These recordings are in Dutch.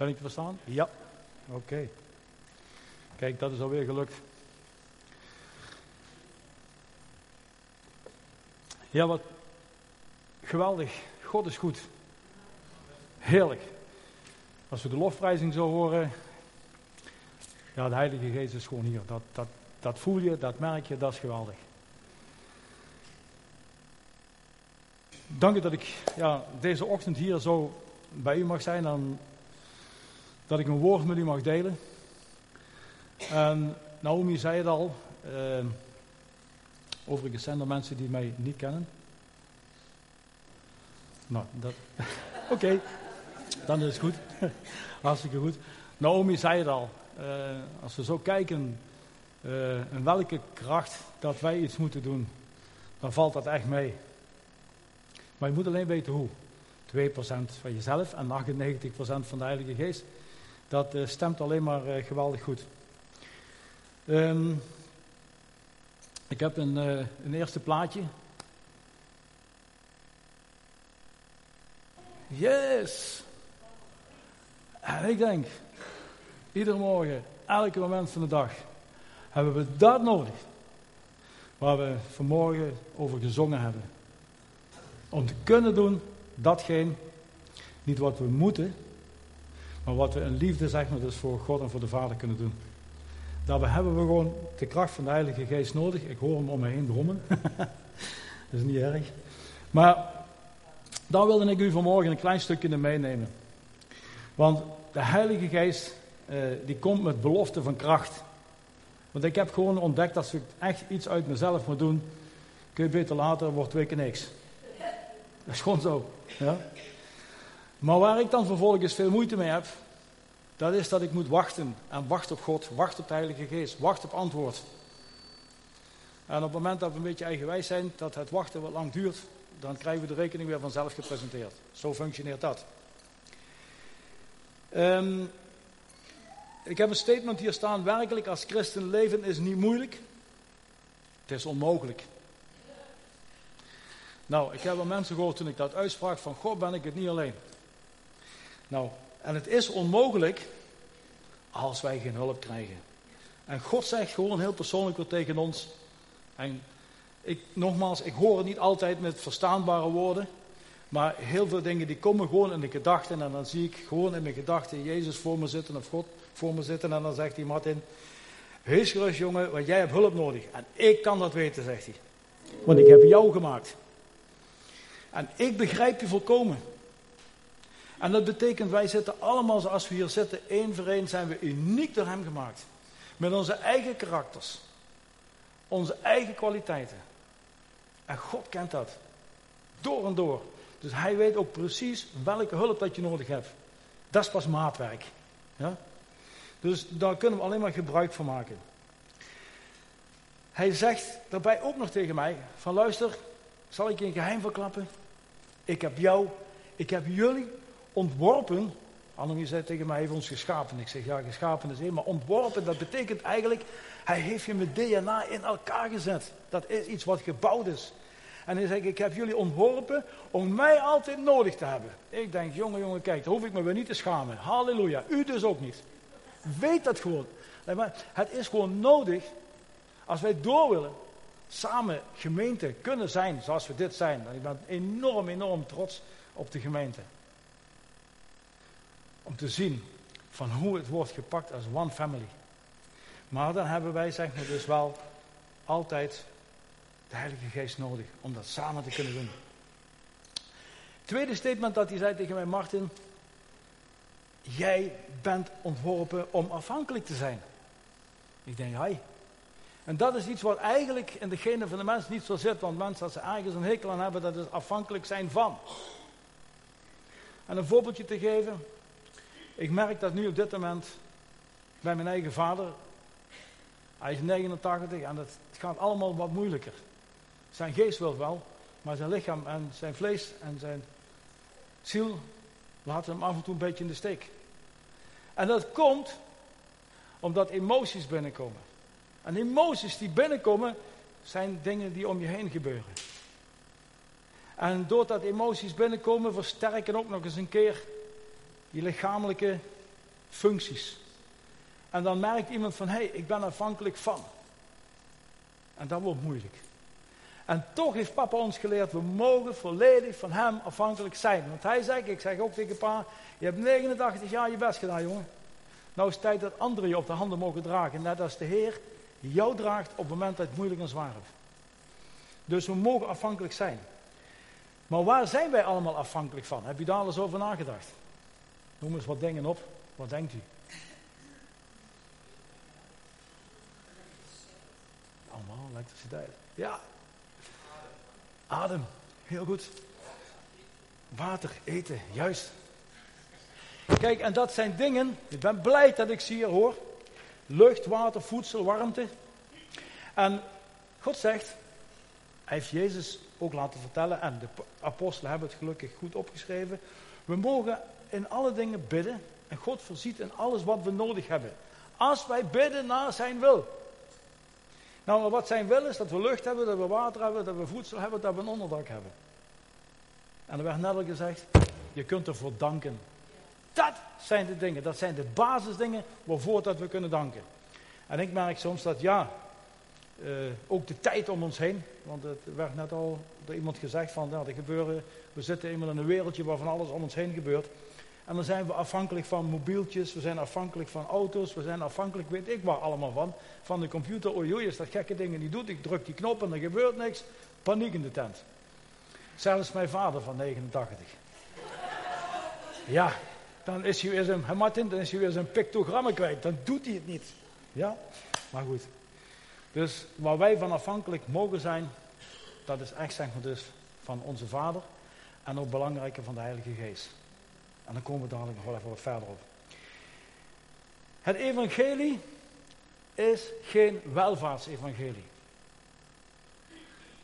Ben ik te verstaan? Ja. Oké. Kijk, dat is alweer gelukt. Ja, wat geweldig. God is goed. Heerlijk. Als we de lofprijzing zo horen. Ja, de Heilige Geest is gewoon hier. Dat, dat, dat voel je, dat merk je, dat is geweldig. Dank u dat ik ja, deze ochtend hier zo bij u mag zijn en dat ik een woord met u mag delen. En Naomi zei het al, uh, overigens zijn er mensen die mij niet kennen. Nou, dat. Oké, dan is het goed. Hartstikke goed. Naomi zei het al. Uh, als we zo kijken uh, in welke kracht dat wij iets moeten doen, dan valt dat echt mee. Maar je moet alleen weten hoe. 2% van jezelf en 98% van de Heilige Geest. Dat uh, stemt alleen maar geweldig goed. Um, ik heb een, een eerste plaatje. Yes! En ik denk, iedere morgen, elke moment van de dag, hebben we dat nodig. Waar we vanmorgen over gezongen hebben. Om te kunnen doen datgene, niet wat we moeten, maar wat we in liefde, zeg maar, dus voor God en voor de Vader kunnen doen. Daarbij hebben we gewoon de kracht van de Heilige Geest nodig. Ik hoor hem om me heen brommen. dat is niet erg. Maar dan wilde ik u vanmorgen een klein stukje meenemen. Want de Heilige Geest, eh, die komt met belofte van kracht. Want ik heb gewoon ontdekt dat als ik echt iets uit mezelf moet doen, kun je beter later, wordt twee keer niks. Dat is gewoon zo. Ja? Maar waar ik dan vervolgens veel moeite mee heb, dat is dat ik moet wachten. En wachten op God, wachten op de Heilige Geest, wachten op antwoord. En op het moment dat we een beetje eigenwijs zijn, dat het wachten wat lang duurt, dan krijgen we de rekening weer vanzelf gepresenteerd. Zo functioneert dat. Um, ik heb een statement hier staan. Werkelijk als christen leven is niet moeilijk. Het is onmogelijk. Nou, ik heb wel mensen gehoord toen ik dat uitsprak van God ben ik het niet alleen. Nou, en het is onmogelijk als wij geen hulp krijgen. En God zegt gewoon heel persoonlijk weer tegen ons. En ik, nogmaals, ik hoor het niet altijd met verstaanbare woorden. Maar heel veel dingen die komen gewoon in de gedachten. En dan zie ik gewoon in mijn gedachten Jezus voor me zitten of God voor me zitten. En dan zegt hij, Martin, wees gerust jongen, want jij hebt hulp nodig. En ik kan dat weten, zegt hij. Want ik heb jou gemaakt. En ik begrijp je volkomen. En dat betekent, wij zitten allemaal zoals we hier zitten, één voor één zijn we uniek door hem gemaakt. Met onze eigen karakters. Onze eigen kwaliteiten. En God kent dat. Door en door. Dus hij weet ook precies welke hulp dat je nodig hebt. Dat is pas maatwerk. Ja? Dus daar kunnen we alleen maar gebruik van maken. Hij zegt daarbij ook nog tegen mij: van luister, zal ik je een geheim verklappen? Ik heb jou, ik heb jullie ontworpen. Annemie zei tegen mij, hij heeft ons geschapen. Ik zeg, ja, geschapen is één, maar ontworpen, dat betekent eigenlijk, hij heeft je met DNA in elkaar gezet. Dat is iets wat gebouwd is. En hij zegt, ik heb jullie ontworpen om mij altijd nodig te hebben. Ik denk, jongen, jongen, kijk, daar hoef ik me weer niet te schamen. Halleluja, u dus ook niet. Weet dat gewoon. Het is gewoon nodig, als wij door willen, samen gemeente kunnen zijn zoals we dit zijn. Ik ben enorm, enorm trots op de gemeente. Om te zien van hoe het wordt gepakt als one family. Maar dan hebben wij, zeg maar, dus wel altijd de Heilige Geest nodig om dat samen te kunnen doen. Tweede statement dat hij zei tegen mij, Martin. Jij bent ontworpen om afhankelijk te zijn. Ik denk, hi. En dat is iets wat eigenlijk in de genen van de mens niet zo zit. Want mensen, als ze ergens een hekel aan hebben, dat is afhankelijk zijn van. En een voorbeeldje te geven. Ik merk dat nu op dit moment bij mijn eigen vader. Hij is 89 en het gaat allemaal wat moeilijker. Zijn geest wil wel, maar zijn lichaam en zijn vlees en zijn ziel laten hem af en toe een beetje in de steek. En dat komt omdat emoties binnenkomen. En emoties die binnenkomen zijn dingen die om je heen gebeuren. En doordat emoties binnenkomen versterken ook nog eens een keer je lichamelijke functies. En dan merkt iemand van, hé, hey, ik ben afhankelijk van. En dat wordt moeilijk. En toch heeft papa ons geleerd, we mogen volledig van hem afhankelijk zijn. Want hij zegt, ik zeg ook tegen pa, je hebt 89 jaar je best gedaan, jongen. Nou is het tijd dat anderen je op de handen mogen dragen. Net als de Heer jou draagt op het moment dat het moeilijk en zwaar is. Dus we mogen afhankelijk zijn. Maar waar zijn wij allemaal afhankelijk van? Heb je daar eens over nagedacht? Noem eens wat dingen op. Wat denkt u? Allemaal elektriciteit. Ja. Adem. Heel goed. Water, eten, juist. Kijk, en dat zijn dingen, ik ben blij dat ik ze hier hoor. Lucht, water, voedsel, warmte. En God zegt, hij heeft Jezus ook laten vertellen, en de apostelen hebben het gelukkig goed opgeschreven. We mogen in alle dingen bidden en God voorziet in alles wat we nodig hebben. Als wij bidden naar zijn wil. Nou, wat zijn wil is dat we lucht hebben, dat we water hebben, dat we voedsel hebben, dat we een onderdak hebben. En er werd net al gezegd, je kunt ervoor danken. Dat zijn de dingen, dat zijn de basisdingen waarvoor dat we kunnen danken. En ik merk soms dat ja, uh, ook de tijd om ons heen, want het werd net al door iemand gezegd van, ja, er gebeuren, we zitten eenmaal in een wereldje waar van alles om ons heen gebeurt. En dan zijn we afhankelijk van mobieltjes, we zijn afhankelijk van auto's, we zijn afhankelijk, weet ik waar allemaal van. Van de computer, oei oei, als dat gekke dingen niet doet, ik druk die knop en er gebeurt niks. Paniek in de tent. Zelfs mijn vader van 89. Ja, dan is hij weer zijn, Martin, dan is hij weer zijn pictogrammen kwijt. Dan doet hij het niet. Ja, maar goed. Dus waar wij van afhankelijk mogen zijn, dat is echt zeg maar dus van onze Vader en ook belangrijker van de Heilige Geest. En dan komen we dadelijk nog wel even wat verder op. Het evangelie is geen welvaartsevangelie.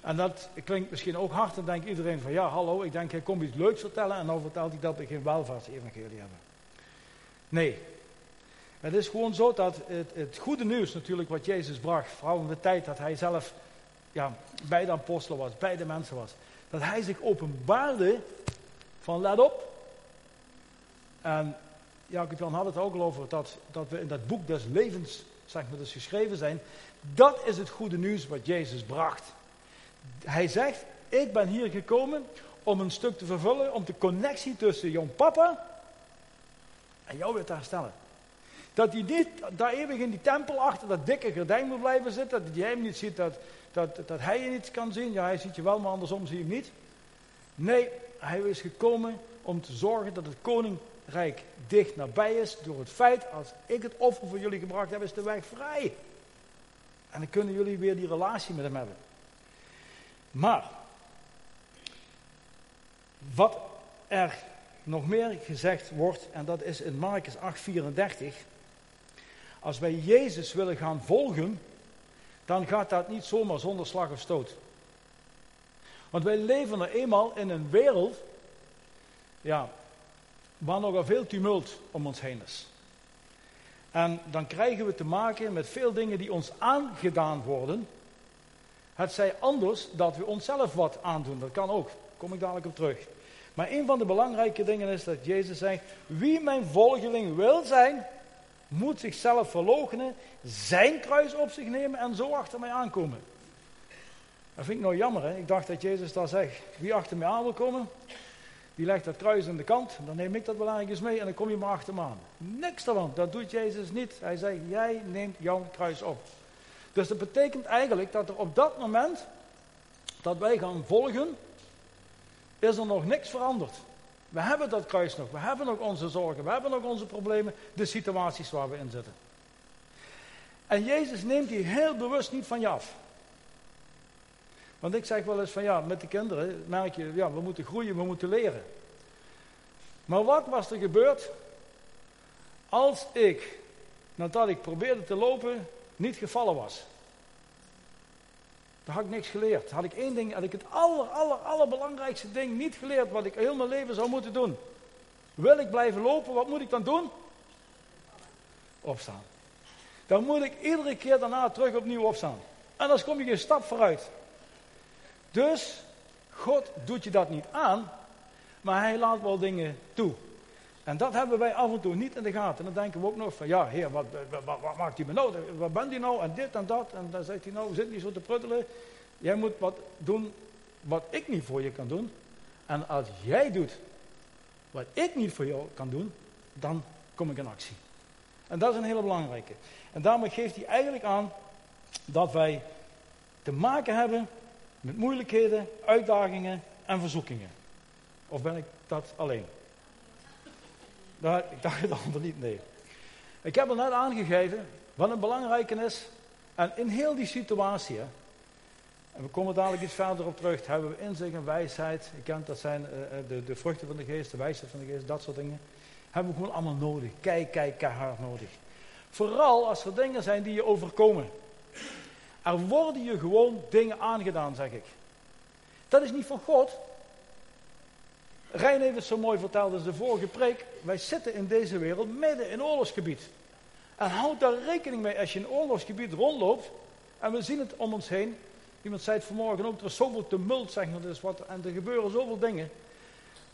En dat klinkt misschien ook hard, dan denkt iedereen van ja, hallo, ik denk hij komt iets leuks vertellen en dan vertelt hij dat we geen welvaartsevangelie hebben. Nee, het is gewoon zo dat het, het, goede nieuws natuurlijk wat Jezus bracht, vooral in de tijd dat hij zelf ja, bij de apostelen was, bij de mensen was, dat hij zich openbaarde van let op. En Jacob Jan had het ook al over dat, dat we in dat boek des levens, zeg maar, dus geschreven zijn. Dat is het goede nieuws wat Jezus bracht. Hij zegt, ik ben hier gekomen om een stuk te vervullen, om de connectie tussen jouw papa en jou weer te herstellen. Dat hij niet daar eeuwig in die tempel achter dat dikke gordijn moet blijven zitten. Dat hij hem niet ziet, dat, dat, dat hij je niet kan zien. Ja, hij ziet je wel, maar andersom zie je hem niet. Nee, hij is gekomen om te zorgen dat het koninkrijk dicht nabij is. Door het feit, als ik het offer voor jullie gebracht heb, is de weg vrij. En dan kunnen jullie weer die relatie met hem hebben. Maar, wat er nog meer gezegd wordt, en dat is in Marcus 8:34. Als wij Jezus willen gaan volgen, dan gaat dat niet zomaar zonder slag of stoot. Want wij leven er eenmaal in een wereld, ja, waar nogal veel tumult om ons heen is. En dan krijgen we te maken met veel dingen die ons aangedaan worden. Het zij anders dat we onszelf wat aandoen. Dat kan ook. Kom ik dadelijk op terug. Maar een van de belangrijke dingen is dat Jezus zegt: Wie mijn volgeling wil zijn, moet zichzelf verloochenen, zijn kruis op zich nemen en zo achter mij aankomen. Dat vind ik nou jammer, hè? Ik dacht dat Jezus daar zegt: Wie achter mij aan wil komen, die legt dat kruis aan de kant, dan neem ik dat wel ergens mee en dan kom je maar achter me aan. Niks daarvan, dat doet Jezus niet. Hij zegt: Jij neemt jouw kruis op. Dus dat betekent eigenlijk dat er op dat moment dat wij gaan volgen, is er nog niks veranderd. We hebben dat kruis nog, we hebben nog onze zorgen, we hebben nog onze problemen, de situaties waar we in zitten. En Jezus neemt die heel bewust niet van je af. Want ik zeg wel eens van ja, met de kinderen merk je, ja, we moeten groeien, we moeten leren. Maar wat was er gebeurd als ik, nadat ik probeerde te lopen, niet gevallen was? Dan had ik niks geleerd. Had ik één ding, had ik het aller, aller, allerbelangrijkste ding niet geleerd wat ik heel mijn leven zou moeten doen. Wil ik blijven lopen, wat moet ik dan doen? Opstaan. Dan moet ik iedere keer daarna terug opnieuw opstaan. En anders kom je geen stap vooruit. Dus, God doet je dat niet aan, maar hij laat wel dingen toe. En dat hebben wij af en toe niet in de gaten. En dan denken we ook nog van, ja, heer, wat, wat, wat maakt hij me nou? Wat bent hij nou? En dit en dat. En dan zegt hij nou, zit niet zo te pruttelen. Jij moet wat doen wat ik niet voor je kan doen. En als jij doet wat ik niet voor jou kan doen, dan kom ik in actie. En dat is een hele belangrijke. En daarmee geeft hij eigenlijk aan dat wij te maken hebben met moeilijkheden, uitdagingen en verzoekingen. Of ben ik dat alleen? Ik dacht het al niet, nee. Ik heb er net aangegeven wat een belangrijke is. En in heel die situatie, en we komen dadelijk iets verder op terug, hebben we inzicht en wijsheid. Je kent, dat zijn uh, de, de vruchten van de geest, de wijsheid van de geest, dat soort dingen. Hebben we gewoon allemaal nodig. Kijk, kijk, keihard nodig. Vooral als er dingen zijn die je overkomen. Er worden je gewoon dingen aangedaan, zeg ik. Dat is niet van God. Rijn heeft het zo mooi verteld in de vorige preek. Wij zitten in deze wereld midden in oorlogsgebied. En houd daar rekening mee als je in oorlogsgebied rondloopt. En we zien het om ons heen. Iemand zei het vanmorgen ook, er is zoveel tumult, zeg maar, wat, en er gebeuren zoveel dingen.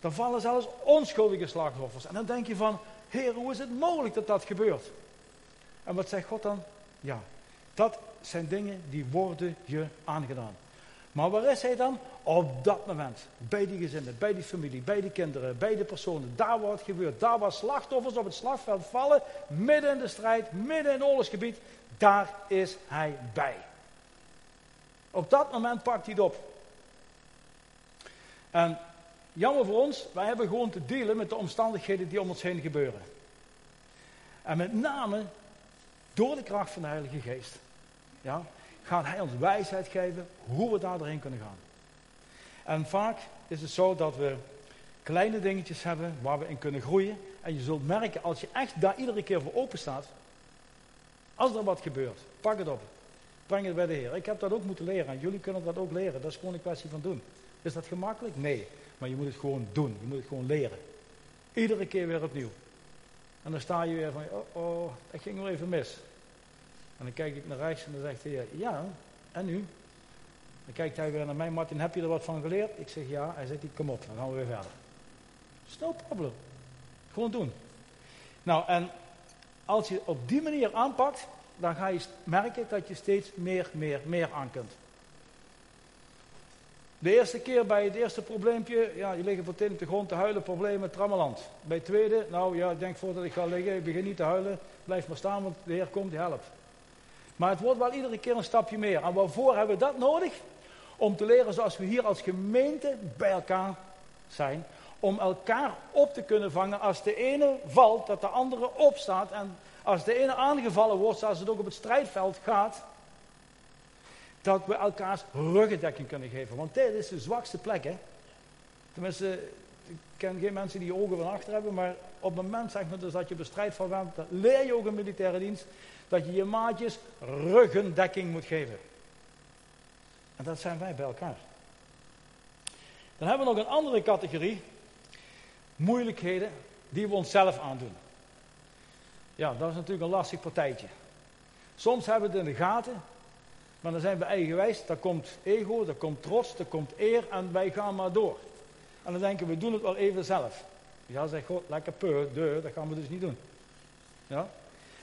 Dan vallen zelfs onschuldige slachtoffers. En dan denk je van, Heer, hoe is het mogelijk dat dat gebeurt? En wat zegt God dan? Ja, dat zijn dingen die worden je aangedaan. Maar waar is hij dan? Op dat moment. Bij die gezinnen, bij die familie, bij die kinderen, bij de personen. Daar waar het gebeurt. Daar waar slachtoffers op het slagveld vallen. Midden in de strijd, midden in het oorlogsgebied. Daar is hij bij. Op dat moment pakt hij het op. En jammer voor ons, wij hebben gewoon te dealen met de omstandigheden die om ons heen gebeuren. En met name door de kracht van de Heilige Geest. Ja, gaat Hij ons wijsheid geven hoe we daar doorheen kunnen gaan. En vaak is het zo dat we kleine dingetjes hebben waar we in kunnen groeien. En je zult merken, als je echt daar iedere keer voor open staat, als er wat gebeurt, pak het op. Breng het bij de Heer. Ik heb dat ook moeten leren en jullie kunnen dat ook leren. Dat is gewoon een kwestie van doen. Is dat gemakkelijk? Nee. Maar je moet het gewoon doen. Je moet het gewoon leren. Iedere keer weer opnieuw. En dan sta je weer van, oh, oh ging nog even mis. En dan kijk ik naar rechts en dan zegt hij, ja, en nu? Dan kijkt hij weer naar mij, Martin, heb je er wat van geleerd? Ik zeg ja. Hij zegt, kom op, dan gaan we weer verder. Is no problem. Gewoon doen. Nou, en als je op die manier aanpakt, dan ga je merken dat je steeds meer, meer, meer aan kunt. De eerste keer bij het eerste probleempje, ja, je ligt op de grond te huilen, problemen, trammeland. Bij het tweede, nou ja, ik denk voordat ik ga liggen, ik begin niet te huilen, blijf maar staan, want de Heer komt, die helpt. Maar het wordt wel iedere keer een stapje meer. En waarvoor hebben we dat nodig? Om te leren zoals we hier als gemeente bij elkaar zijn. Om elkaar op te kunnen vangen als de ene valt, dat de andere opstaat. En als de ene aangevallen wordt, zoals het ook op het strijdveld gaat. Dat we elkaars ruggendekking kunnen geven. Want dit is de zwakste plek, hè. Tenminste, ik ken geen mensen die ogen van achter hebben, maar op het moment zeg maar, dus dat je op een strijdveld bent, leer je ook in militaire dienst dat je je maatjes ruggendekking moet geven. En dat zijn wij bij elkaar. Dan hebben we nog een andere categorie. Moeilijkheden die we onszelf aandoen. Ja, dat is natuurlijk een lastig partijtje. Soms hebben we het in de gaten, maar dan zijn we eigenwijs. Daar komt ego, daar komt trots, daar komt eer en wij gaan maar door. En dan denken we, doen het wel even zelf. Ja, zegt God, lekker peur, de, dat gaan we dus niet doen. Ja?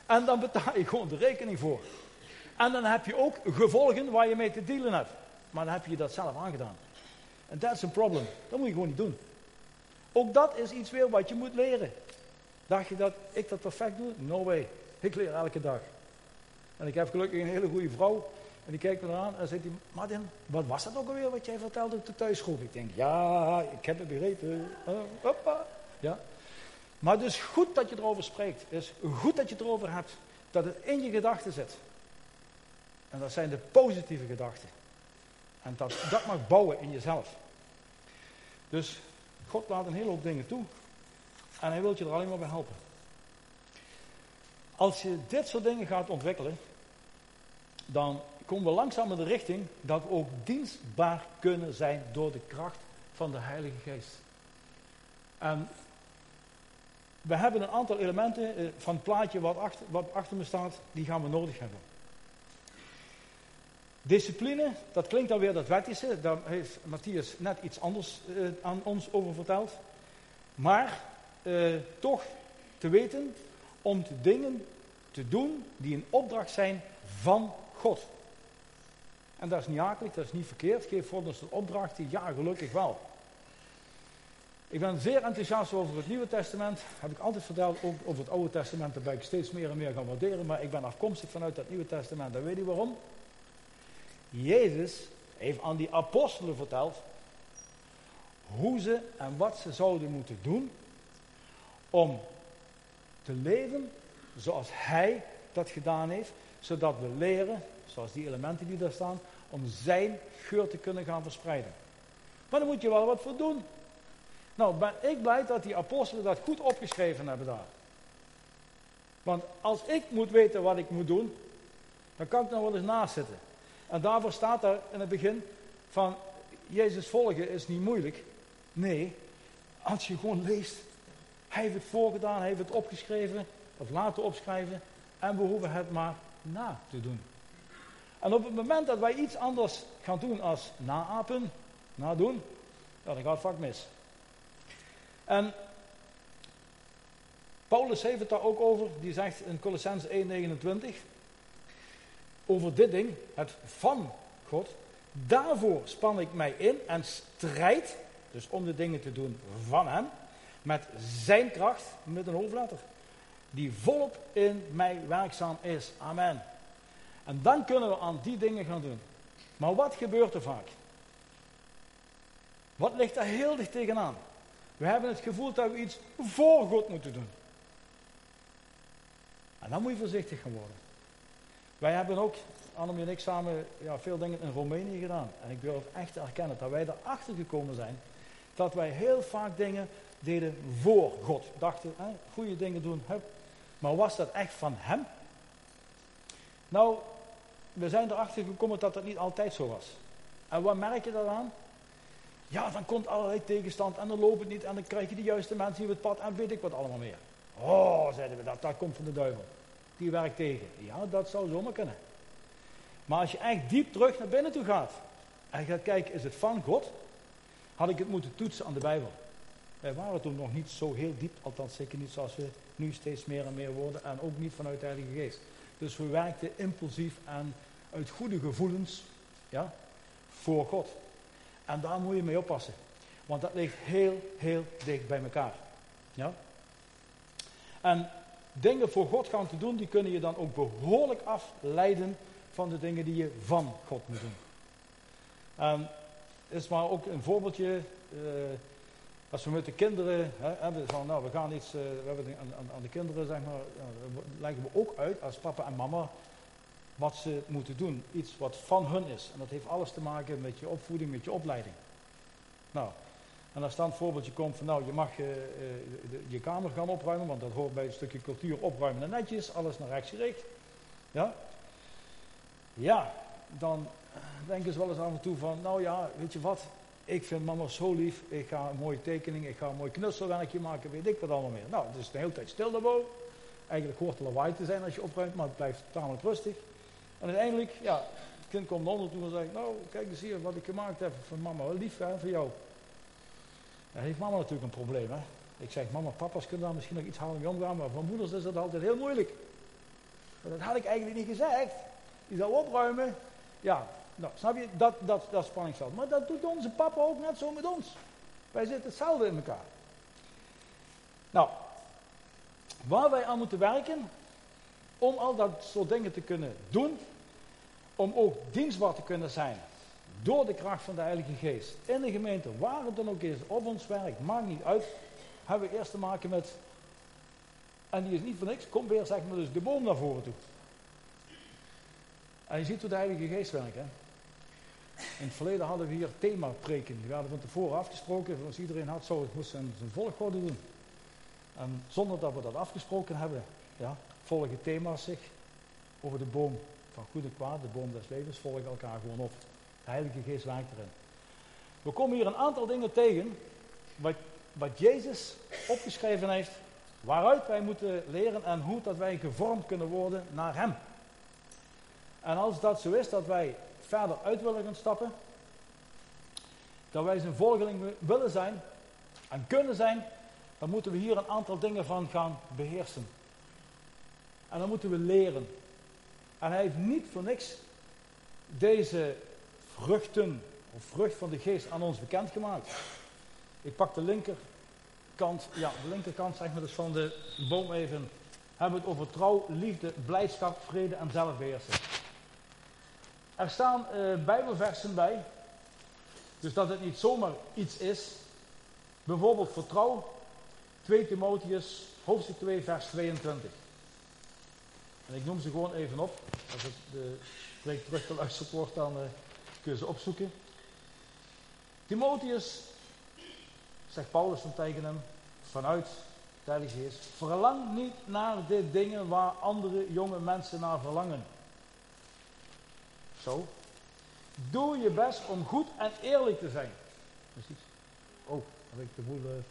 En dan betaal je gewoon de rekening voor. En dan heb je ook gevolgen waar je mee te dealen hebt. Maar dan heb je dat zelf aangedaan. En dat is een probleem. Dat moet je gewoon niet doen. Ook dat is iets weer wat je moet leren. Dacht je dat ik dat perfect doe? No way. Ik leer elke dag. En ik heb gelukkig een hele goede vrouw. En die kijkt me aan en zegt hij, Martin, wat was dat ook alweer wat jij vertelde op de thuisgroep? Ik denk, ja, ik heb het begrepen. Hoppa. Ja. Maar het is goed dat je erover spreekt. Het is goed dat je het erover hebt. Dat het in je gedachten zit. En dat zijn de positieve gedachten. En dat, dat mag bouwen in jezelf. Dus God laat een hele hoop dingen toe. En hij wil je er alleen maar bij helpen. Als je dit soort dingen gaat ontwikkelen, dan komen we langzaam in de richting dat we ook dienstbaar kunnen zijn door de kracht van de Heilige Geest. En we hebben een aantal elementen eh, van het plaatje wat achter, wat achter me staat, die gaan we nodig hebben. Discipline, dat klinkt dan weer dat wettische, daar heeft Matthias net iets anders eh, aan ons over verteld. Maar eh, toch te weten om dingen te doen die een opdracht zijn van God. En dat is niet akelig, dat is niet verkeerd. Geef God ons een opdracht, ja gelukkig wel. Ik ben zeer enthousiast over het Nieuwe Testament. Heb ik altijd verteld. Ook over het Oude Testament. Daar ben ik steeds meer en meer gaan waarderen. Maar ik ben afkomstig vanuit het Nieuwe Testament. En weet je waarom? Jezus heeft aan die apostelen verteld. Hoe ze en wat ze zouden moeten doen. Om te leven zoals Hij dat gedaan heeft. Zodat we leren, zoals die elementen die daar staan. Om Zijn geur te kunnen gaan verspreiden. Maar dan moet je wel wat voor doen. Nou, ben ik blij dat die apostelen dat goed opgeschreven hebben daar. Want als ik moet weten wat ik moet doen, dan kan ik nog wel eens naast zitten. En daarvoor staat er in het begin van Jezus volgen is niet moeilijk. Nee, als je gewoon leest, hij heeft het voorgedaan, hij heeft het opgeschreven, of laten opschrijven, en we hoeven het maar na te doen. En op het moment dat wij iets anders gaan doen als naapen, nadoen, dan gaat het vaak mis. En Paulus heeft het daar ook over, die zegt in Colossens 1:29 over dit ding, het van God. Daarvoor span ik mij in en strijd, dus om de dingen te doen van Hem, met Zijn kracht, met een hoofdletter, die volop in mij werkzaam is. Amen. En dan kunnen we aan die dingen gaan doen. Maar wat gebeurt er vaak? Wat ligt er heel dicht tegenaan? We hebben het gevoel dat we iets voor God moeten doen. En dan moet je voorzichtig gaan worden. Wij hebben ook, Annemie en ik samen, ja, veel dingen in Roemenië gedaan. En ik durf echt te erkennen dat wij erachter gekomen zijn dat wij heel vaak dingen deden voor God. Dachten, hè, goede dingen doen, hup. Maar was dat echt van Hem? Nou, we zijn erachter gekomen dat dat niet altijd zo was. En wat merk je daaraan? Ja, dan komt allerlei tegenstand en dan loopt het niet en dan krijg je de juiste mensen op het pad en weet ik wat allemaal meer. Oh, zeiden we dat, dat komt van de duivel. Die werkt tegen. Ja, dat zou zomaar kunnen. Maar als je echt diep terug naar binnen toe gaat en gaat kijken, is het van God? Had ik het moeten toetsen aan de Bijbel. Wij waren toen nog niet zo heel diep, althans zeker niet zoals we nu steeds meer en meer worden en ook niet vanuit de Heilige Geest. Dus we werkten impulsief en uit goede gevoelens ja, voor God. En daar moet je mee oppassen. Want dat ligt heel, heel dicht bij elkaar. Ja? En dingen voor God gaan te doen, die kunnen je dan ook behoorlijk afleiden van de dingen die je van God moet doen. En is maar ook een voorbeeldje. Uh, als we met de kinderen hè, hebben van, nou, we gaan iets, uh, we hebben aan, aan, de kinderen, zeg maar, leggen we ook uit als papa en mama wat ze moeten doen. Iets wat van hun is. En dat heeft alles te maken met je opvoeding, met je opleiding. Nou, en als dan het voorbeeldje komt van nou, je mag uh, je kamer gaan opruimen, want dat hoort bij een stukje cultuur opruimen en netjes, alles naar rechts gericht. Ja? Ja, dan denken ze wel eens af en toe van, nou ja, weet je wat, ik vind mama zo lief, ik ga een mooie tekening, ik ga een mooi knutselwerkje maken, weet ik wat allemaal meer. Nou, het is de hele tijd stil daarboven. Eigenlijk hoort er lawaai te zijn als je opruimt, maar het blijft tamelijk rustig. En uiteindelijk, ja, het kind komt onder toe en zegt, nou, kijk eens hier wat ik gemaakt heb van mama, lief hè, voor jou. Dan heeft mama natuurlijk een probleem, hè. Ik zeg, mama, papa's kunnen daar misschien nog iets harder mee omgaan, maar voor moeders is dat altijd heel moeilijk. Maar dat had ik eigenlijk niet gezegd. Die zou opruimen. Ja, nou, snap je, dat, dat, dat spanningsveld. Maar dat doet onze papa ook net zo met ons. Wij zitten hetzelfde in elkaar. Nou, waar wij aan moeten werken, om al dat soort dingen te kunnen doen, om ook dienstbaar te kunnen zijn door de kracht van de Heilige Geest. In de gemeente, waar het dan ook is, op ons werk, maakt niet uit, hebben we eerst te maken met, en die is niet voor niks, komt weer zeg maar dus de boom naar voren toe. En je ziet hoe de Heilige Geest werkt. Hè? In het verleden hadden we hier themapreken. Die werden van tevoren afgesproken. Als iedereen had, zo moest zijn, zijn volgorde doen. En zonder dat we dat afgesproken hebben, ja, volgen thema's zich over de boom van goed en kwaad, de boom des levens, volgen elkaar gewoon op. De Heilige Geest werkt erin. We komen hier een aantal dingen tegen, wat, wat Jezus opgeschreven heeft, waaruit wij moeten leren en hoe dat wij gevormd kunnen worden naar Hem. En als dat zo is, dat wij verder uit willen gaan stappen, dat wij zijn volgeling willen zijn en kunnen zijn, dan moeten we hier een aantal dingen van gaan beheersen. En dan moeten we leren. En hij heeft niet voor niks deze vruchten, of vrucht van de geest, aan ons bekendgemaakt. Ik pak de linkerkant, ja, de linkerkant zeg maar dus van de boom even. Hebben we het over trouw, liefde, blijdschap, vrede en zelfbeheersing. Er staan uh, bijbelversen bij, dus dat het niet zomaar iets is. Bijvoorbeeld vertrouw, 2 Timotheus, hoofdstuk 2, vers 22. En ik noem ze gewoon even op. Als het de spreek terug geluisterd wordt, dan uh, kun je ze opzoeken. Timotheus, zegt Paulus dan tegen hem, vanuit de verlang niet naar de dingen waar andere jonge mensen naar verlangen. Zo. Doe je best om goed en eerlijk te zijn. Precies. Oh, heb ik de boel. Uh...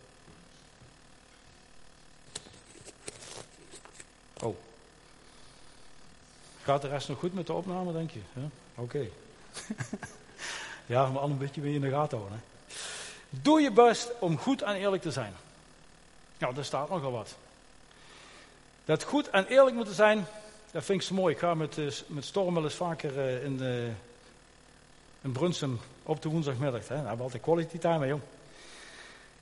Oh. Gaat de rest nog goed met de opname, denk je? Oké. ja, maar al een beetje weer in de gaten houden. Hè? Doe je best om goed en eerlijk te zijn. Nou, daar staat nogal wat. Dat goed en eerlijk moeten zijn, dat vind ik zo mooi. Ik ga met, uh, met Storm wel eens vaker uh, in, uh, in Brunsum op de woensdagmiddag. Hè. Daar hebben we altijd quality time mee, jong.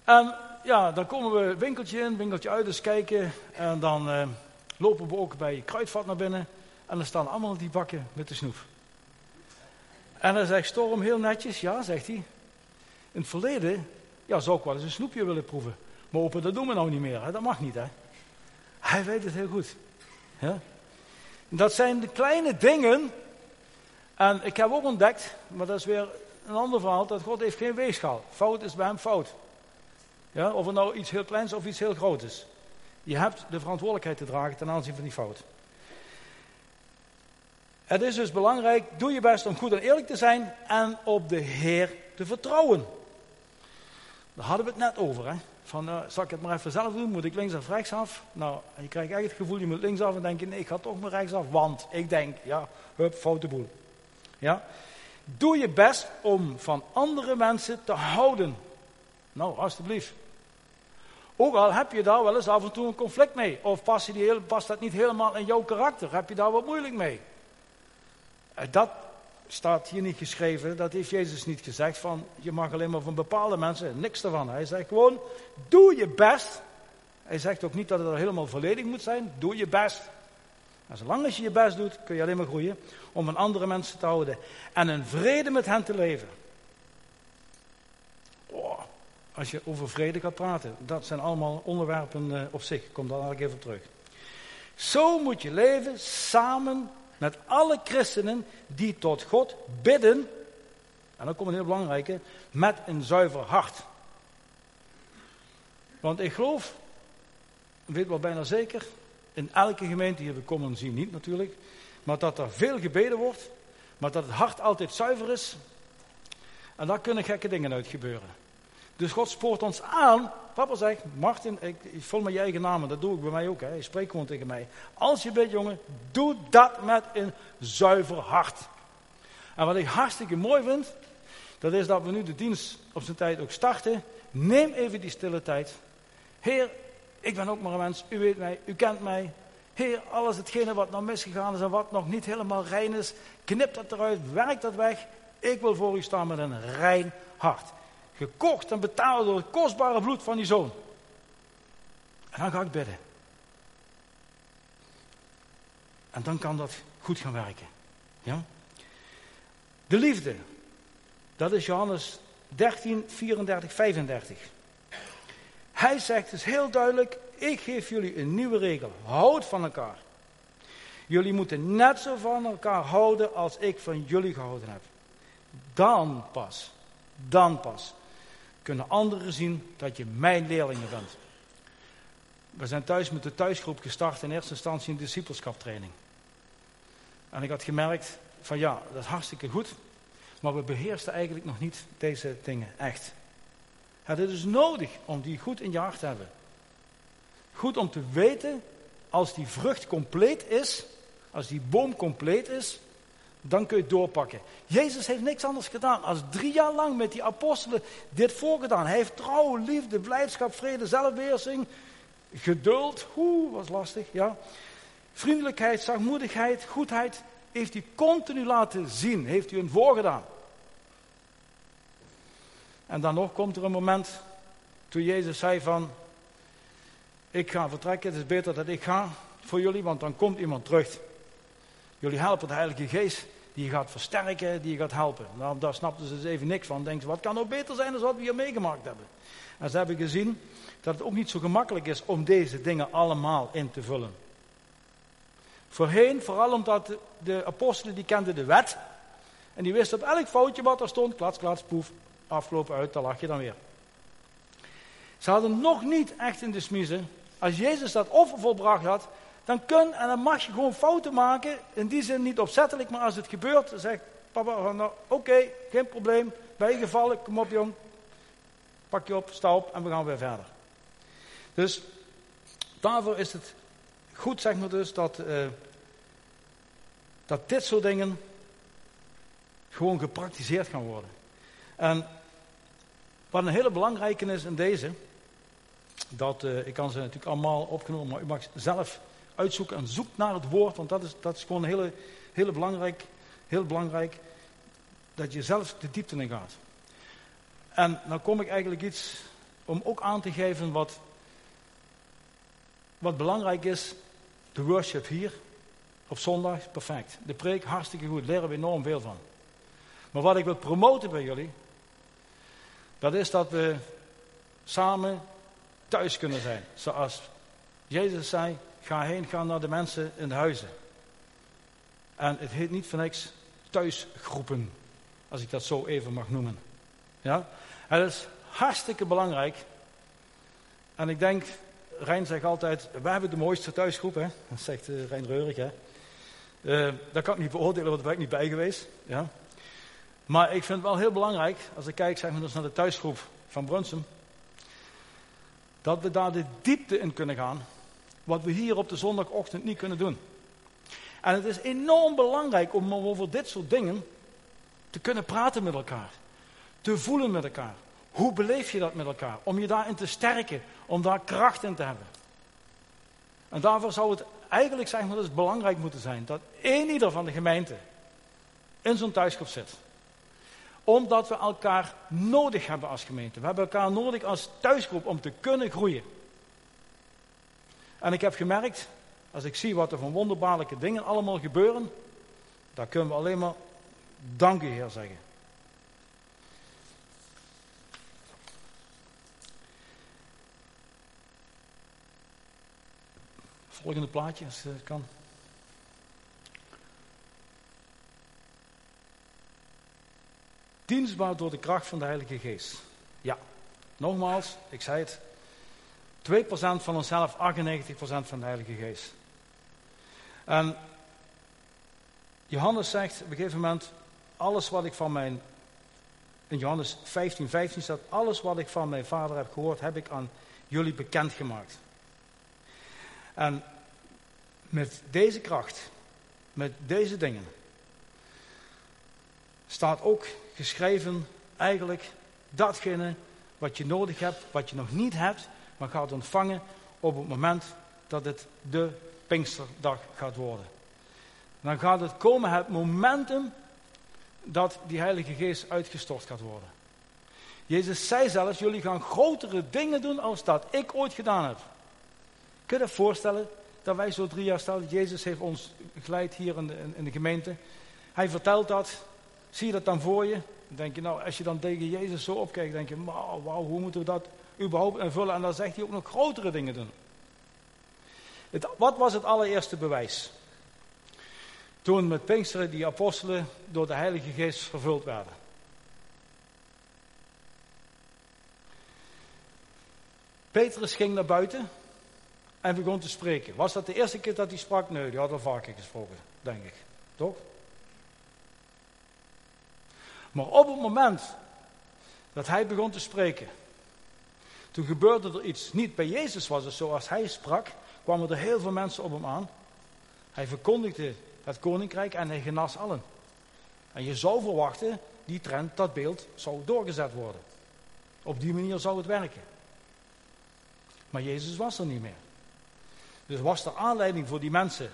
En ja, dan komen we winkeltje in, winkeltje uit, eens kijken. En dan lopen we ook bij Kruidvat naar binnen. En dan staan allemaal die bakken met de snoep. En dan zegt Storm heel netjes, ja, zegt hij. In het verleden, ja, zou ik wel eens een snoepje willen proeven. Maar open, dat doen we nou niet meer, hè? dat mag niet, hè. Hij weet het heel goed. Ja? Dat zijn de kleine dingen. En ik heb ook ontdekt, maar dat is weer een ander verhaal, dat God heeft geen weegschaal. Fout is bij hem fout. Ja? Of het nou iets heel kleins of iets heel groots is. Je hebt de verantwoordelijkheid te dragen ten aanzien van die fout. Het is dus belangrijk, doe je best om goed en eerlijk te zijn en op de Heer te vertrouwen. Daar hadden we het net over. Hè? Van, uh, zal ik het maar even zelf doen? Moet ik links of rechtsaf? Nou, je krijgt echt het gevoel, je moet linksaf en denk je, nee, ik ga toch maar rechtsaf. Want ik denk, ja, hup, foute boel. Ja? Doe je best om van andere mensen te houden. Nou, alstublieft. Ook al heb je daar wel eens af en toe een conflict mee. Of die past dat niet helemaal in jouw karakter? Heb je daar wat moeilijk mee? Eh, dat staat hier niet geschreven, dat heeft Jezus niet gezegd van je mag alleen maar van bepaalde mensen, niks ervan. Hij zegt gewoon, doe je best. Hij zegt ook niet dat het er helemaal volledig moet zijn, doe je best. En zolang als je je best doet, kun je alleen maar groeien om een andere mensen te houden en in vrede met hen te leven. Oh, als je over vrede gaat praten, dat zijn allemaal onderwerpen uh, op zich. Ik kom daar nog even op terug. Zo moet je leven samen met alle christenen die tot God bidden. En dan komt een heel belangrijke, met een zuiver hart. Want ik geloof, weet wel bijna zeker, in elke gemeente, hier we komen zien niet natuurlijk, maar dat er veel gebeden wordt, maar dat het hart altijd zuiver is. En daar kunnen gekke dingen uit gebeuren. Dus God spoort ons aan. Papa zegt, Martin, ik, ik vul met je eigen naam, dat doe ik bij mij ook. Hè. Je spreekt gewoon tegen mij. Als je bent, jongen, doe dat met een zuiver hart. En wat ik hartstikke mooi vind, dat is dat we nu de dienst op zijn tijd ook starten. Neem even die stille tijd. Heer, ik ben ook maar een mens. U weet mij, u kent mij. Heer, alles hetgene wat nog misgegaan is en wat nog niet helemaal rein is, knip dat eruit, werk dat weg. Ik wil voor u staan met een rein hart gekocht en betaald door het kostbare bloed van die zoon. En dan ga ik bidden. En dan kan dat goed gaan werken. Ja? De liefde. Dat is Johannes 13, 34, 35. Hij zegt dus heel duidelijk: Ik geef jullie een nieuwe regel. Houd van elkaar. Jullie moeten net zo van elkaar houden als ik van jullie gehouden heb. Dan pas, dan pas kunnen anderen zien dat je mijn leerlingen bent. We zijn thuis met de thuisgroep gestart in eerste instantie een discipelschaptraining. En ik had gemerkt van ja, dat is hartstikke goed, maar we beheersten eigenlijk nog niet deze dingen echt. Het is nodig om die goed in je hart te hebben. Goed om te weten, als die vrucht compleet is, als die boom compleet is, Dan kun je doorpakken. Jezus heeft niks anders gedaan als drie jaar lang met die apostelen dit voorgedaan. Hij heeft trouw, liefde, blijdschap, vrede, zelfbeheersing, geduld. Oeh, was lastig, ja. Vriendelijkheid, zachtmoedigheid, goedheid. Heeft hij continu laten zien. Heeft hij hun voorgedaan. En dan nog komt er een moment toen Jezus zei van, ik ga vertrekken, het is beter dat ik ga voor jullie, want dan komt iemand terug. Jullie helpen de Heilige Geest, die je gaat versterken, die je gaat helpen. Nou, daar snapten ze dus even niks van. Denken ze, wat kan nou beter zijn dan wat we hier meegemaakt hebben? En ze hebben gezien dat het ook niet zo gemakkelijk is om deze dingen allemaal in te vullen. Voorheen, vooral omdat de, apostelen die kenden de wet. En die wisten op elk foutje wat er stond, klats, klats, poef, afgelopen uit, daar lag je dan weer. Ze hadden nog niet echt in de smiezen. Als Jezus dat offer volbracht had, dan kun en dan mag je gewoon fouten maken. In die zin niet opzettelijk, maar als het gebeurt, dan zegt papa, nou, oké, geen probleem. Ben je gevallen, kom op jong. Pak je op, sta op en we gaan weer verder. Dus daarvoor is het goed, zeg maar dus, dat, uh, dat dit soort dingen gewoon gepraktiseerd gaan worden. En wat een hele belangrijke is in deze, dat, uh, ik kan ze natuurlijk allemaal opgenomen, maar u mag zelf uitzoeken en zoek naar het woord, want dat is, dat is gewoon hele, hele belangrijk, heel belangrijk, dat je zelf de diepte in gaat. En dan kom ik eigenlijk iets om ook aan te geven wat, wat belangrijk is. De worship hier op zondag, perfect. De preek, hartstikke goed, leren we enorm veel van. Maar wat ik wil promoten bij jullie, dat is dat we samen thuis kunnen zijn. Zoals Jezus zei, ga heen, ga naar de mensen in de huizen. En het heet niet voor niks thuisgroepen, als ik dat zo even mag noemen. Ja? Het is hartstikke belangrijk. En ik denk, Rijn zegt altijd, wij hebben de mooiste thuisgroep? Dat zegt uh, Rijn Reurig, hè? Uh, dat kan ik niet beoordelen, want daar ben ik niet bij geweest. Ja? Maar ik vind het wel heel belangrijk, als ik kijk zeg maar, dus naar de thuisgroep van Brunsum, dat we daar de diepte in kunnen gaan, wat we hier op de zondagochtend niet kunnen doen. En het is enorm belangrijk om over dit soort dingen te kunnen praten met elkaar, te voelen met elkaar. Hoe beleef je dat met elkaar? Om je daarin te sterken, om daar kracht in te hebben. En daarvoor zou het eigenlijk zeg maar, dus belangrijk moeten zijn dat één ieder van de gemeente in zo'n thuisgroep zit omdat we elkaar nodig hebben als gemeente. We hebben elkaar nodig als thuisgroep om te kunnen groeien. En ik heb gemerkt, als ik zie wat er van wonderbaarlijke dingen allemaal gebeuren, dan kunnen we alleen maar dank u Heer zeggen. Volgende plaatje, als het kan. Dienstbaar door de kracht van de Heilige Geest. Ja, nogmaals, ik zei het. 2% van onszelf, 98% van de Heilige Geest. En Johannes zegt op een gegeven moment, alles wat ik van mijn, in Johannes 15, 15 staat, alles wat ik van mijn vader heb gehoord, heb ik aan jullie bekendgemaakt. En met deze kracht, met deze dingen, staat ook geschreven eigenlijk datgene wat je nodig hebt, wat je nog niet hebt, maar gaat ontvangen op het moment dat het de Pinksterdag gaat worden. Dan gaat het komen, het momentum dat die Heilige Geest uitgestort gaat worden. Jezus zei zelfs, jullie gaan grotere dingen doen als dat ik ooit gedaan heb. Kun je je voorstellen dat wij zo drie jaar staan, Jezus heeft ons geleid hier in de, in de gemeente. Hij vertelt dat, Zie je dat dan voor je? Dan denk je, nou, als je dan tegen Jezus zo opkijkt, denk je, wauw, hoe moeten we dat überhaupt invullen? En dan zegt hij ook nog grotere dingen doen. Het, wat was het allereerste bewijs? Toen met Pinksteren die apostelen door de Heilige Geest vervuld werden. Petrus ging naar buiten en begon te spreken. Was dat de eerste keer dat hij sprak? Nee, die had al vaker gesproken, denk ik. Toch? Maar op het moment dat hij begon te spreken, toen gebeurde er iets. Niet bij Jezus was het zoals hij sprak, kwamen er heel veel mensen op hem aan. Hij verkondigde het koninkrijk en hij genas allen. En je zou verwachten, die trend, dat beeld, zou doorgezet worden. Op die manier zou het werken. Maar Jezus was er niet meer. Dus was er aanleiding voor die mensen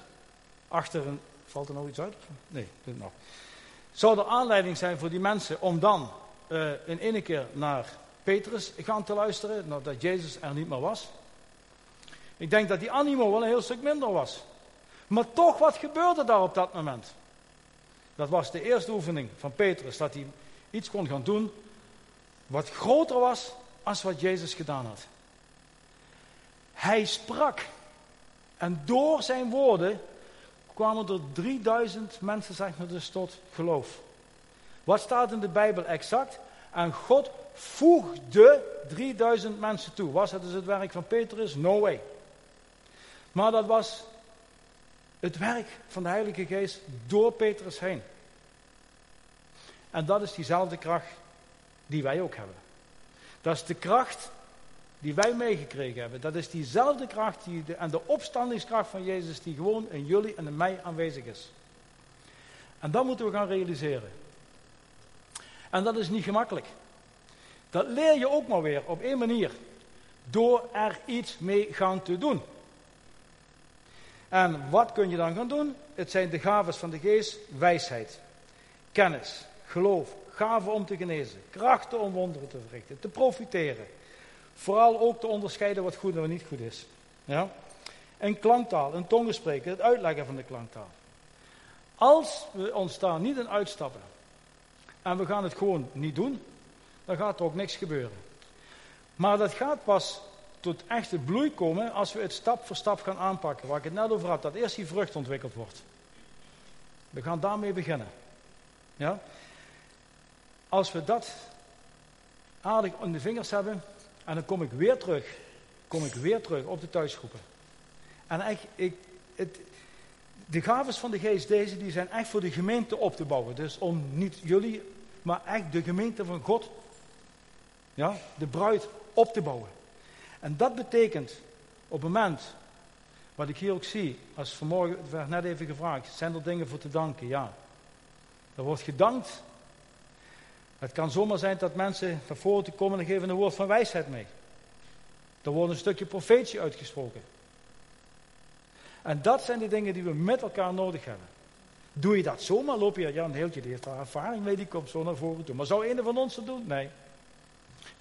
achter een. Valt er nog iets uit? Nee, dit nog. Zou er aanleiding zijn voor die mensen om dan uh, in ene keer naar Petrus gaan te luisteren, nadat Jezus er niet meer was? Ik denk dat die animo wel een heel stuk minder was. Maar toch, wat gebeurde daar op dat moment? Dat was de eerste oefening van Petrus, dat hij iets kon gaan doen wat groter was als wat Jezus gedaan had. Hij sprak. En door zijn woorden kwamen er 3000 mensen, zeg maar, dus tot geloof. Wat staat in de Bijbel exact? En God voegde 3000 mensen toe. Was het dus het werk van Petrus? No way. Maar dat was het werk van de Heilige Geest door Petrus heen. En dat is diezelfde kracht die wij ook hebben. Dat is de kracht die wij meegekregen hebben. Dat is diezelfde kracht die en de opstandingskracht van Jezus die gewoon in jullie en in mij aanwezig is. En dat moeten we gaan realiseren. En dat is niet gemakkelijk. Dat leer je ook maar weer op één manier. Door er iets mee gaan te doen. En wat kun je dan gaan doen? Het zijn de gaves van de geest, wijsheid, kennis, geloof, gaven om te genezen, krachten om wonderen te verrichten, te profiteren. Vooral ook te onderscheiden wat goed en wat niet goed is. Ja? En klanktaal, een tongen spreken, het uitleggen van de klanktaal. Als we ons daar niet in uitstappen en we gaan het gewoon niet doen, dan gaat er ook niks gebeuren. Maar dat gaat pas tot echte bloei komen als we het stap voor stap gaan aanpakken. Waar ik het net over had, dat eerst die vrucht ontwikkeld wordt. We gaan daarmee beginnen. Ja? Als we dat aardig in de vingers hebben, en dan kom ik weer terug, kom ik weer terug op de thuisgroepen. En echt, ik, het, de gaves van de geest, deze, die zijn echt voor de gemeente op te bouwen. Dus om niet jullie, maar echt de gemeente van God, ja, de bruid op te bouwen. En dat betekent op het moment, wat ik hier ook zie, als vanmorgen, werd net even gevraagd, zijn er dingen voor te danken? Ja. Er wordt gedankt. Het kan zomaar zijn dat mensen naar voren te komen en geven een woord van wijsheid mee. Er wordt een stukje profetie uitgesproken. En dat zijn de dingen die we met elkaar nodig hebben. Doe je dat zomaar, loop je, ja, een heeltje die heeft daar ervaring mee, die komt zo naar voren toe. Maar zou een van ons dat doen? Nee.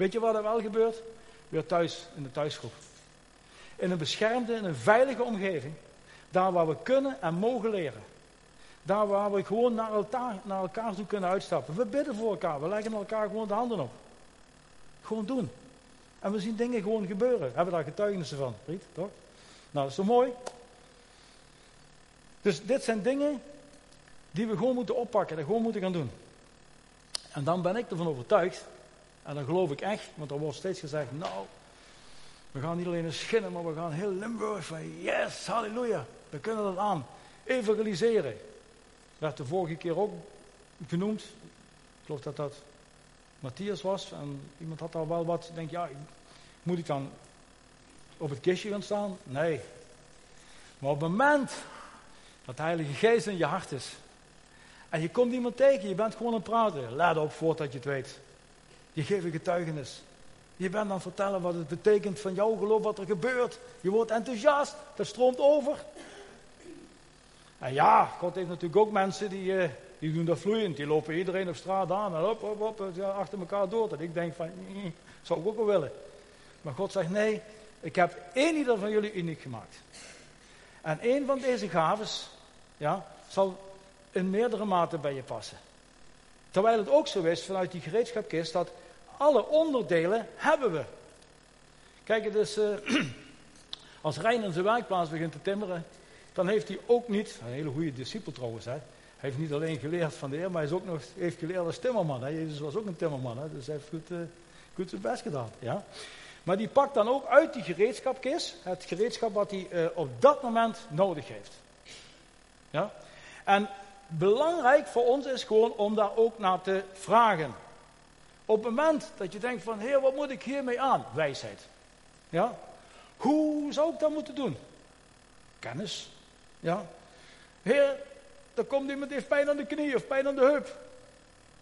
Weet je wat er wel gebeurt? weer thuis in de thuisgroep. In een beschermde, in een veilige omgeving. Daar waar we kunnen en mogen leren. Daar waar we gewoon naar elkaar, naar elkaar toe kunnen uitstappen. We bidden voor elkaar. We leggen elkaar gewoon de handen op. Gewoon doen. En we zien dingen gewoon gebeuren. We hebben daar getuigenissen van, Riet, toch? Nou, dat is toch mooi? Dus dit zijn dingen die we gewoon moeten oppakken en gewoon moeten gaan doen. En dan ben ik ervan overtuigd en dan geloof ik echt, want er wordt steeds gezegd, nou, we gaan niet alleen een schinnen, maar we gaan heel Limburg van, yes, halleluja, we kunnen dat aan. Evangeliseren. Werd de vorige keer ook genoemd. Ik geloof dat dat Matthias was. En iemand had daar wel wat. Denk ja, moet ik dan op het kistje gaan staan? Nee. Maar op het moment dat de Heilige Geest in je hart is. En je komt iemand tegen, je bent gewoon aan het praten. Laat op voordat je het weet. Geeft een getuigenis. Je bent het vertellen wat het betekent van jouw geloof, wat er gebeurt. Je wordt enthousiast, dat stroomt over. En ja, God heeft natuurlijk ook mensen die, uh, die doen dat vloeiend. Die lopen iedereen op straat aan en hop, hop, hop, achter elkaar door. Dat ik denk van, mm, zou ik ook wel willen. Maar God zegt, nee, ik heb één ieder van jullie uniek gemaakt. En één van deze gaves, ja, zal in meerdere mate bij je passen. Terwijl het ook zo is vanuit die gereedschapkist dat alle onderdelen hebben we. Kijk, het is, uh, als Rijn zijn werkplaats begint te timmeren, dan heeft hij ook niet, een hele goede discipel trouwens, hij heeft niet alleen geleerd van de Heer, maar hij is ook nog, heeft geleerd als timmerman. Jezus was ook een timmerman, hè, dus hij heeft goed, uh, goed zijn best gedaan. Ja. Maar die pakt dan ook uit die gereedschapkist het gereedschap wat hij uh, op dat moment nodig heeft. Ja? En belangrijk voor ons is gewoon om daar ook naar te vragen. Op het moment dat je denkt van, heer, wat moet ik hiermee aan? Wijsheid. Ja? Hoe zou ik dat moeten doen? Kennis. Ja? Heer, er komt iemand die heeft pijn aan de knie of pijn aan de heup.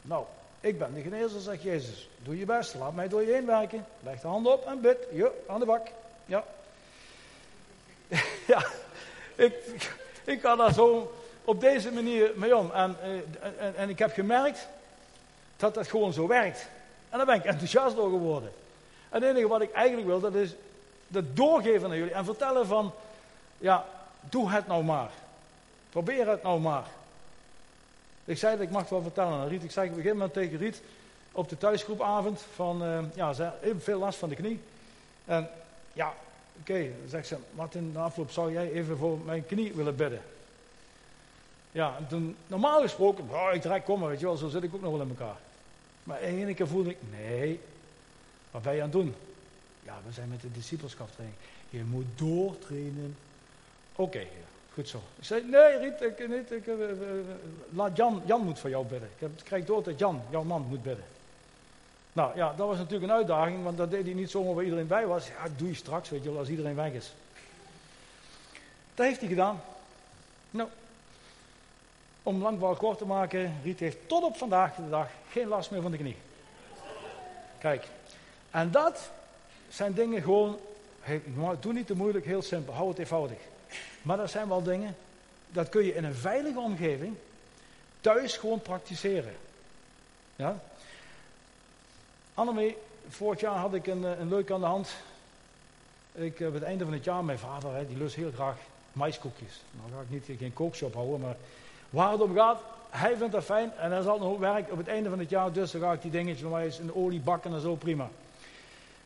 Nou, ik ben de genezer, zegt Jezus. Doe je best, laat mij door je heen werken. Leg de handen op en bid. Ja, aan de bak. Ja. ja, ik, ik ga daar zo op deze manier mee om. En, eh, en, en ik heb gemerkt dat dat gewoon zo werkt. En daar ben ik enthousiast door geworden. En het enige wat ik eigenlijk wil, dat is dat doorgeven aan jullie. En vertellen van, ja, doe het nou maar. Probeer het nou maar. Ik zei dat ik mag wel vertellen aan Riet. Ik zei op een gegeven moment tegen Riet op de thuisgroepavond van, uh, ja, ze heeft veel last van de knie. En ja, oké, okay, zegt ze, Martin, na afloop zou jij even voor mijn knie willen bidden. Ja, en toen, normaal gesproken, oh, ik draai kom maar, weet je wel, zo zit ik ook nog wel in elkaar. Maar één keer voelde ik, nee, wat ben je aan het doen? Ja, we zijn met de discipelschapstraining. Je moet doortrainen. Oké, goed zo. Ik zei, nee Riet, ik, niet, ik, uh, uh, laat Jan, Jan moet voor jou bidden. Ik krijg door dat Jan, jouw man, moet bidden. Nou ja, dat was natuurlijk een uitdaging, want dat deed hij niet zomaar waar iedereen bij was. Ja, doe je straks, weet je wel, als iedereen weg is. Dat heeft hij gedaan. Nou, om lang wel kort te maken, Riet heeft tot op vandaag de dag geen last meer van de knie. Kijk, en dat zijn dingen gewoon, doe niet te moeilijk, heel simpel, hou het eenvoudig. Maar dat zijn wel dingen, dat kun je in een veilige omgeving thuis gewoon praktiseren. Ja? Annemie, vorig jaar had ik een, eh, een leuk aan de hand. Ik, op het einde van het jaar, mijn vader, hè, die lust heel graag maiskoekjes. Nou ga ik niet, geen kookshop houden, maar waar het om gaat, hij vindt dat fijn en hij zal nog werk op het einde van het jaar, dus dan ga ik die dingetjes nog eens in olie bakken en zo, prima.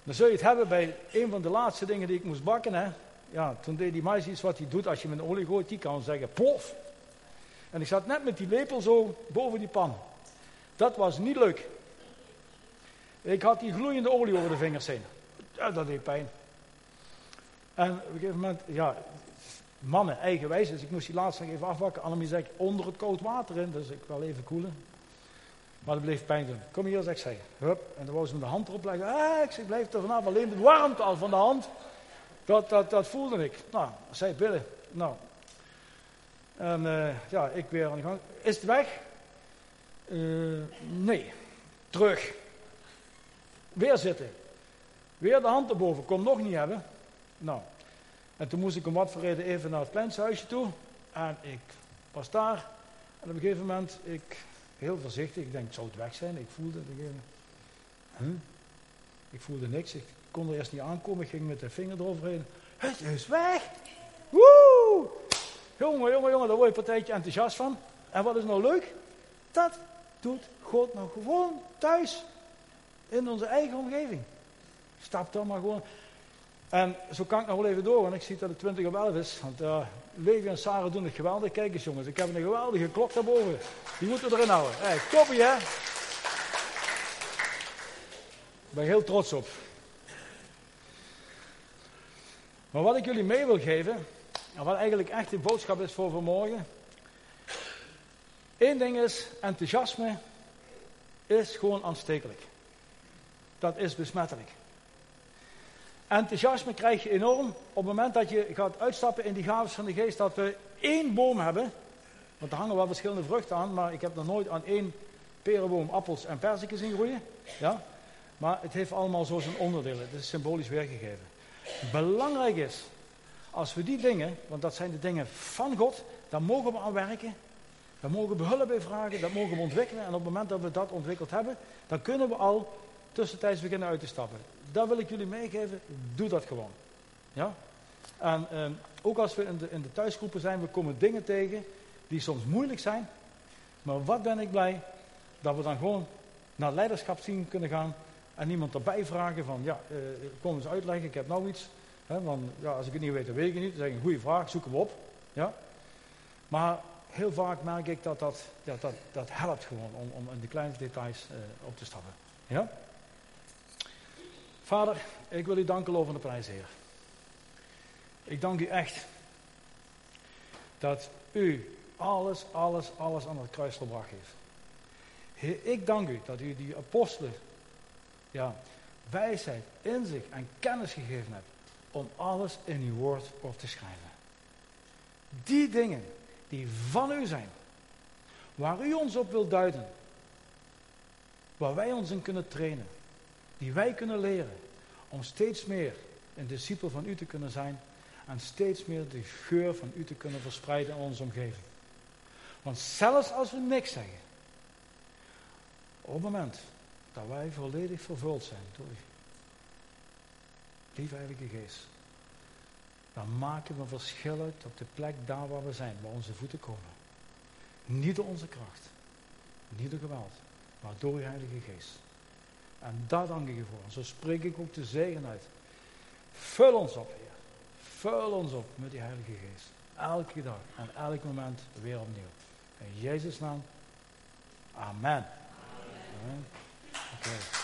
Dan zul je het hebben bij een van de laatste dingen die ik moest bakken. Hè. Ja, toen deed die meisje iets wat hij doet als je met olie gooit. Die kan zeggen, plof. En ik zat net met die lepel zo boven die pan. Dat was niet leuk. Ik had die gloeiende olie over de vingers heen. Ja, dat deed pijn. En op een gegeven moment, ja, mannen eigenwijs. Dus ik moest die laatste nog even afwakken. Annemie zei, onder het koud water in. Dus ik wel even koelen. Maar dat bleef pijn doen. Kom hier, zeg zij. Hup. En dan wou ze me de hand erop leggen. Ah, ik zeg, blijf er vanaf. Alleen de warmte al van de hand. Dat, dat, dat voelde ik. Nou, zij billen. Nou. En uh, ja, ik weer aan de gang. Is het weg? Uh, nee. Terug. Weer zitten. Weer de hand erboven. Kom nog niet hebben. Nou. En toen moest ik om wat voor even naar het plenshuisje toe. En ik was daar. En op een gegeven moment, ik heel voorzichtig. Ik denk, zou het weg zijn? Ik voelde het. Huh? Ik voelde niks. Ik kon er eerst niet aankomen. Ik ging met de vinger eroverheen. Het is weg! Woe! Jongen, jongen, jongen, daar word je een partijtje enthousiast van. En wat is nou leuk? Dat doet God nou gewoon thuis. In onze eigen omgeving. Stap dan maar gewoon. En zo kan ik nog wel even door, want ik zie dat het 20 op 11 is. Want uh, en Sarah doen het geweldig. Kijk eens jongens, ik heb een geweldige klok daarboven. Die moeten we erin houden. Hey, toppie hè? Ik ben heel trots op. Maar wat ik jullie mee wil geven, en wat eigenlijk echt de boodschap is voor vanmorgen. Eén ding is, enthousiasme is gewoon aanstekelijk. Dat is besmettelijk. Enthousiasme krijg je enorm op het moment dat je gaat uitstappen in die gaves van de geest. Dat we één boom hebben. Want er hangen wel verschillende vruchten aan. Maar ik heb nog nooit aan één perenboom appels en perziken zien groeien. Ja? Maar het heeft allemaal zo zijn onderdelen. Het is symbolisch weergegeven. Belangrijk is, als we die dingen, want dat zijn de dingen van God, daar mogen we aan werken. Daar mogen we hulp bij vragen, dat mogen we ontwikkelen. En op het moment dat we dat ontwikkeld hebben, dan kunnen we al tussentijds beginnen uit te stappen. Dat wil ik jullie meegeven. Doe dat gewoon. Ja? En ehm, ook als we in de, in de thuisgroepen zijn, we komen dingen tegen die soms moeilijk zijn. Maar wat ben ik blij dat we dan gewoon naar leiderschapsteam kunnen gaan en iemand erbij vragen van, ja, uh, kom eens uitleggen, ik heb nou iets. Want ja, als ik het niet weet, dan weet ik het niet. Zeg ik, een goede vraag, zoek hem op. Ja? Maar heel vaak merk ik dat dat, dat, dat helpt gewoon om, om in de kleine details uh, op te stappen. Ja? Vader, ik wil u danken over de prijs, Heer. Ik dank u echt dat u alles, alles, alles aan het kruis gebracht heeft. Ik dank u dat u die apostelen ja, wijsheid, inzicht en kennis gegeven hebt om alles in uw woord op te schrijven. Die dingen die van u zijn, waar u ons op wilt duiden, waar wij ons in kunnen trainen, die wij kunnen leren om steeds meer een discipel van u te kunnen zijn en steeds meer de geur van u te kunnen verspreiden in onze omgeving. Want zelfs als we niks zeggen, op het moment dat wij volledig vervuld zijn door u, lieve Heilige Geest, dan maken we een verschil op de plek daar waar we zijn, waar onze voeten komen. Niet door onze kracht, niet door geweld, maar door je Heilige Geest. En daar dank ik je voor. Zo spreek ik ook de zegen uit. Vul ons op, Heer. Vul ons op met die Heilige Geest. Elke dag en elk moment weer opnieuw. In Jezus' naam. Amen. Amen.